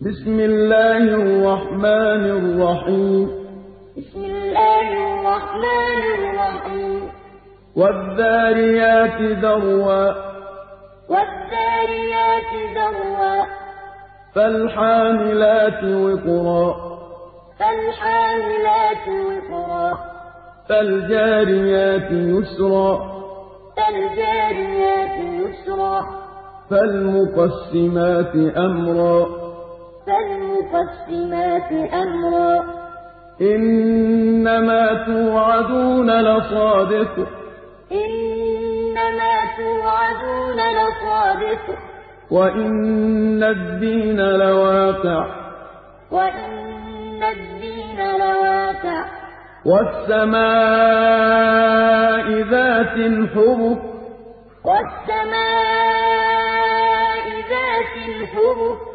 بسم الله الرحمن الرحيم. بسم الله الرحمن الرحيم. والذاريات ذروا. والذاريات ذروا. فالحاملات وقرا. فالحاملات وقرا. فالجاريات يسرا. فالجاريات يسرا. فالمقسمات أمرا. فالمقسمات أمرا. إنما توعدون لصادق. إنما توعدون لصادق. وإن الدين لواقع. وإن الدين لواقع. والسماء ذات الحبك. والسماء ذات الحبك.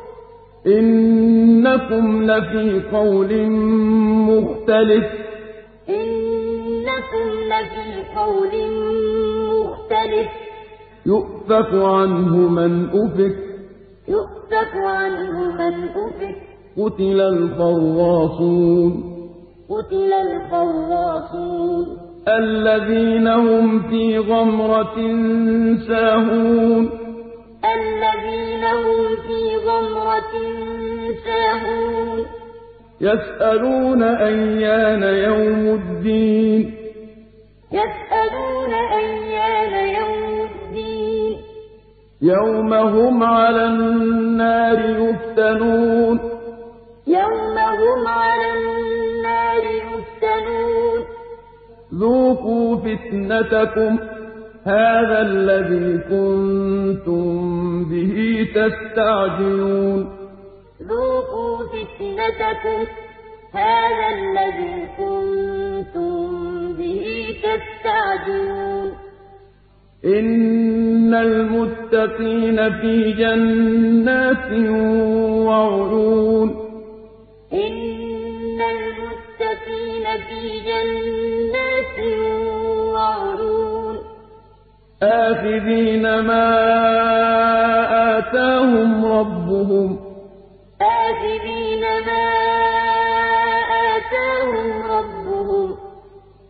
إنكم لفي قول مختلف. إنكم لفي قول مختلف. يؤفك عنه من أفك. يؤفك عنه من أفك. قتل الخراصون. قتل الخراصون. الذين هم في غمرة ساهون. الذين هم في غمرة ساهون. يسألون أيان يوم الدين. يسألون أيان يوم الدين. يوم هم على النار يفتنون. يوم هم على النار يفتنون. ذوقوا فتنتكم. هذا الذي كنتم به تستعجلون. ذوقوا فتنتكم هذا الذي كنتم به تستعجلون. إن المتقين في جنات وعيون. إن المتقين في جنات وعيون. آخذين ما آتاهم ربهم. آخذين ما آتاهم ربهم.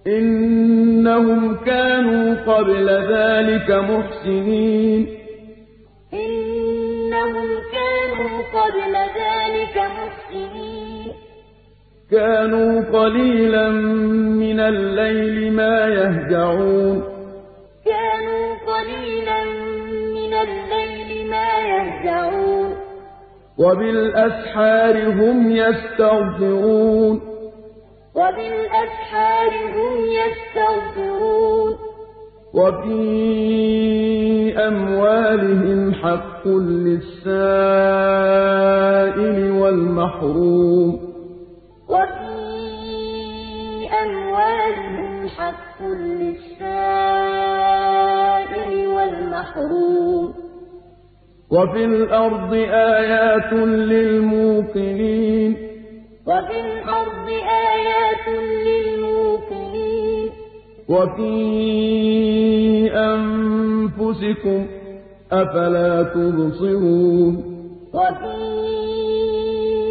إنهم كانوا قبل ذلك محسنين. إنهم كانوا قبل ذلك محسنين. كانوا قليلا من الليل ما يهجعون. وبالأسحار هم يستغفرون. وبالأسحار هم يستغفرون. وفي أموالهم حق للسائل والمحروم. وفي أموالهم حق للسائل والمحروم. وفي الأرض آيات للموقنين. وفي الأرض آيات للموقنين. وفي أنفسكم أفلا تبصرون. وفي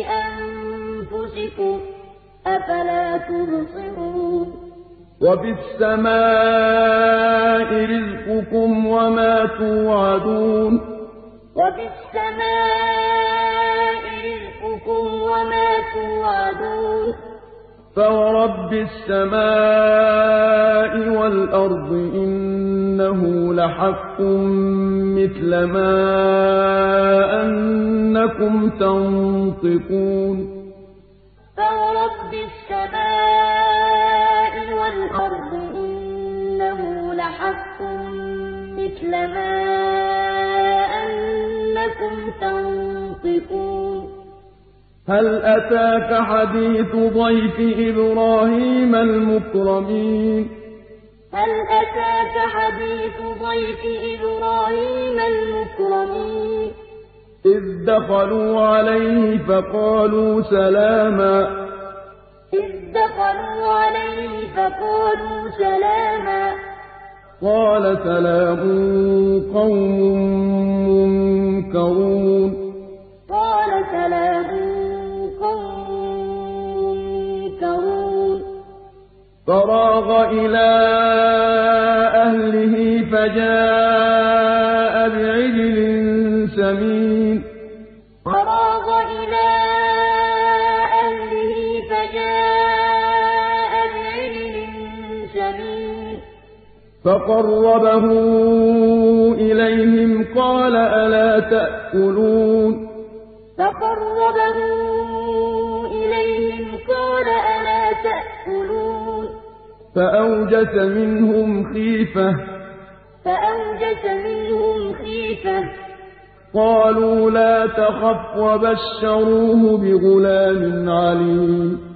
أنفسكم أفلا تبصرون. وفي السماء رزقكم وما توعدون. وفي السماء رزقكم وما توعدون. فورب السماء والأرض إنه لحق مثل ما أنكم تنطقون. فورب السماء والأرض إنه لحق مثل ما أنكم تنطقون. هل أتاك حديث ضيف إبراهيم المكرمين؟ هل أتاك حديث ضيف إبراهيم المكرمين؟ إذ دخلوا عليه فقالوا سلاما. إذ دخلوا عليه فقالوا سلاما. قَالَ سَلَامٌ قَوْمٌ مُّنكَرُونَ. قَالَ سَلَامٌ قَوْمٌ مُّنكَرُونَ. فَرَاغَ إِلَىٰ أَهْلِهِ فَجَاءَ بِعِجْلٍ سَمِينٍ. فقربه إليهم قال ألا تأكلون فقربه إليهم قال ألا تأكلون فأوجس منهم خيفة فأوجس منهم خيفة قالوا لا تخف وبشروه بغلام عليم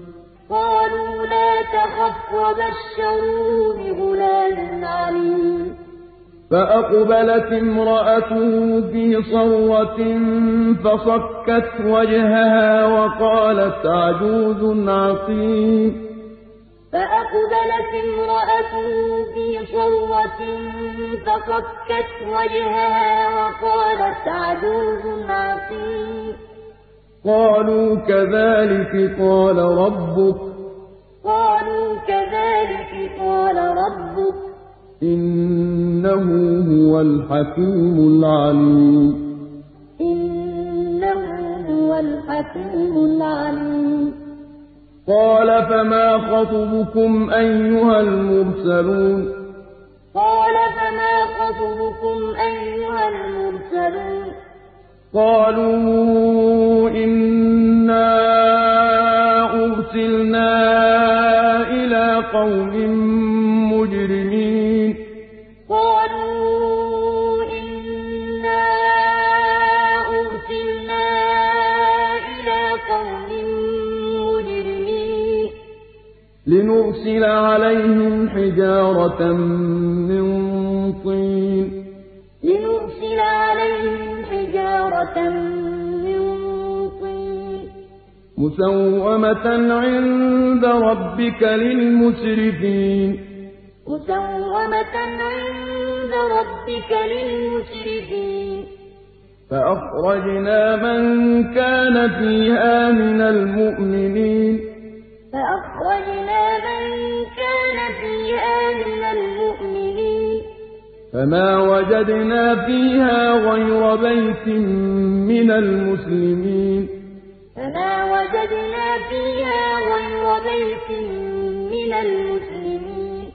قالوا لا تخف وبشروه بغلام عليم. فأقبلت امرأته في صرة فصكت وجهها وقالت عجوز عقيم. فأقبلت امرأته في صرة فصكت وجهها وقالت عجوز عقيم. قالوا كذلك قال ربك. قالوا كذلك قال ربك. إنه هو الحكيم العليم. إنه هو الحكيم العليم. قال فما خطبكم أيها المرسلون؟ قال فما خطبكم أيها المرسلون؟ قالوا إنا أرسلنا إلى قوم مجرمين قالوا إنا أرسلنا إلى قوم مجرمين لنرسل عليهم حجارة حجارة من طين. مسومة عند ربك للمسرفين. مسومة عند ربك للمسرفين. فأخرجنا من كان فيها من المؤمنين. فأخرجنا من كان فيها من المؤمنين. فما وجدنا فيها غير بيت من المسلمين. فما وجدنا فيها غير بيت من المسلمين.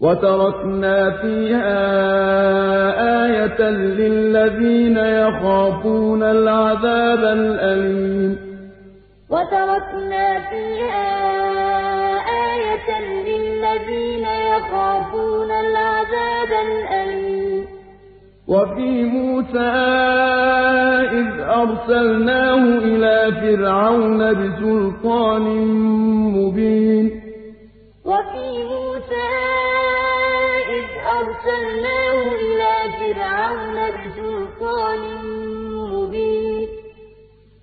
وتركنا فيها آية للذين يخافون العذاب الأليم. وتركنا فيها آية يخافون العذاب الأليم. وفي موسى إذ أرسلناه إلى فرعون بسلطان مبين. وفي موسى إذ أرسلناه إلى فرعون بسلطان مبين.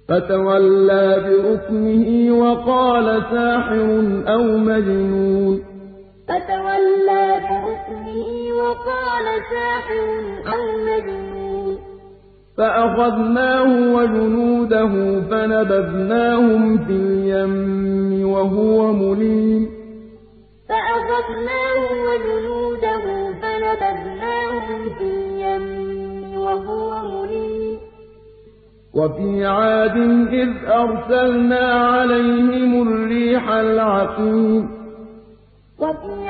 فتولى بركنه وقال ساحر أو مجنون. فتولى بركنه وقال ساحر أو مجنون. فأخذناه وجنوده فنبذناهم في اليم وهو مليم. فأخذناه وجنوده فنبذناهم في اليم وهو مليم. وفي عاد إذ أرسلنا عليهم الريح العقيم. وفي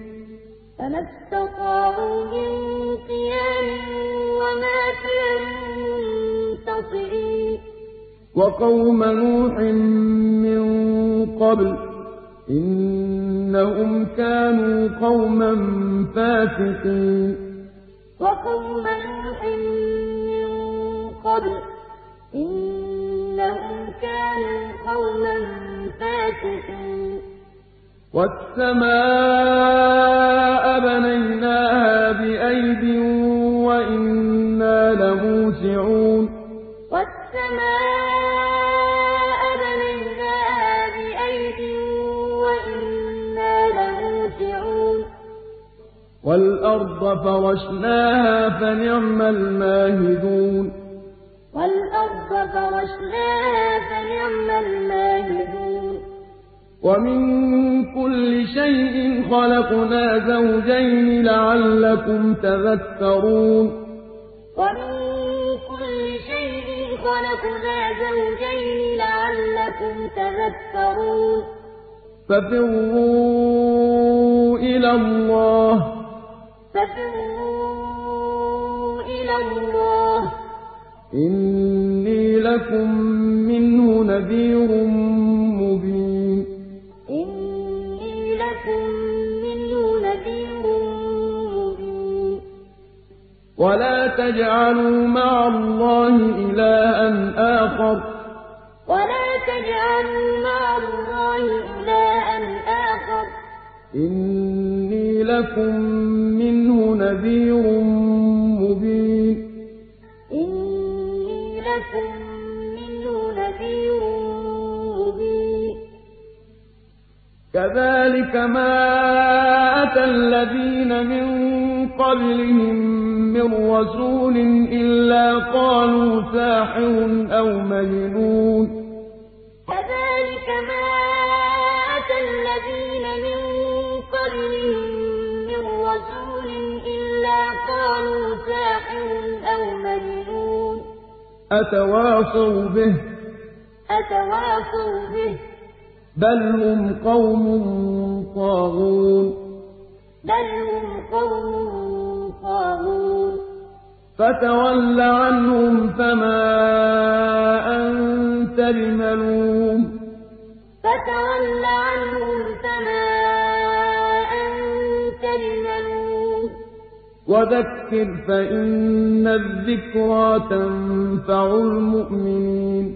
من قيام وما كانوا منتصرين وقوم نوح من قبل إنهم كانوا قوما فاسقين. وقوم نوح من قبل إنهم كانوا قوما فاسقين. والسماء بنيناها بأيد وإنا لموسعون والسماء بنيناها بأيد وإنا لموسعون والأرض فرشناها فنعم الماهدون والأرض فرشناها فنعم الماهدون ومن كل شيء خلقنا زوجين لعلكم تذكرون ومن كل شيء خلقنا زوجين لعلكم تذكرون ففروا إلى الله ففروا إلى الله إني لكم منه نذير تجعلوا مع الله إلها آخر. ولا تجعلوا مع الله إلها آخر. إني لكم منه نذير مبين. إني لكم منه نذير مبين. كذلك ما أتى الذين من قبلهم من رسول إلا قالوا ساحر أو مجنون. كذلك ما أتى الذين من قبلهم من رسول إلا قالوا ساحر أو مجنون. أتواصوا به. أتواصوا به. بل هم قوم طاغون. بل هم قوم طاغون. فتول عنهم فما أنت بملوم. فتول عنهم فما أنت بملوم. وذكر فإن الذكرى تنفع المؤمنين.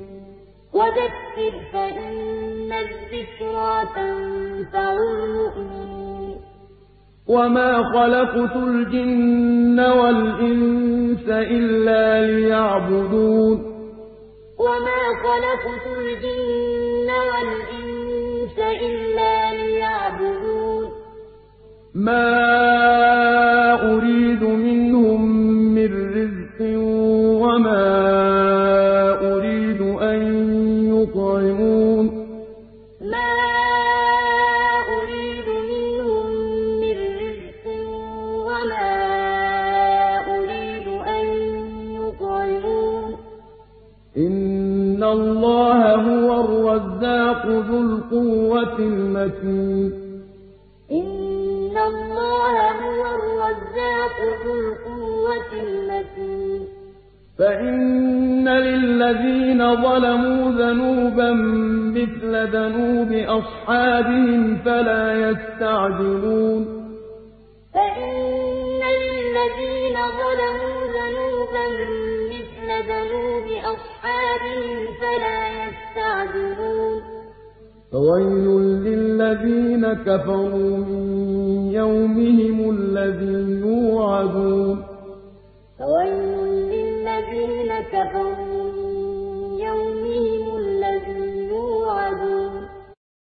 وذكر فإن الذكرى تنفع المؤمنين. وما خلقت الجن والإنس إلا ليعبدون وما خلقت الجن والإنس إلا ليعبدون ما ذو القوة المتين. إن الله هو الرزاق ذو القوة المتين. فإن للذين ظلموا ذنوبا مثل ذنوب أصحابهم فلا يستعجلون. فإن للذين ظلموا ذنوبا مثل ذنوب أصحابهم فلا يستعجلون. فويل للذين كفروا من يومهم الذي يوعدون. فويل للذين كفروا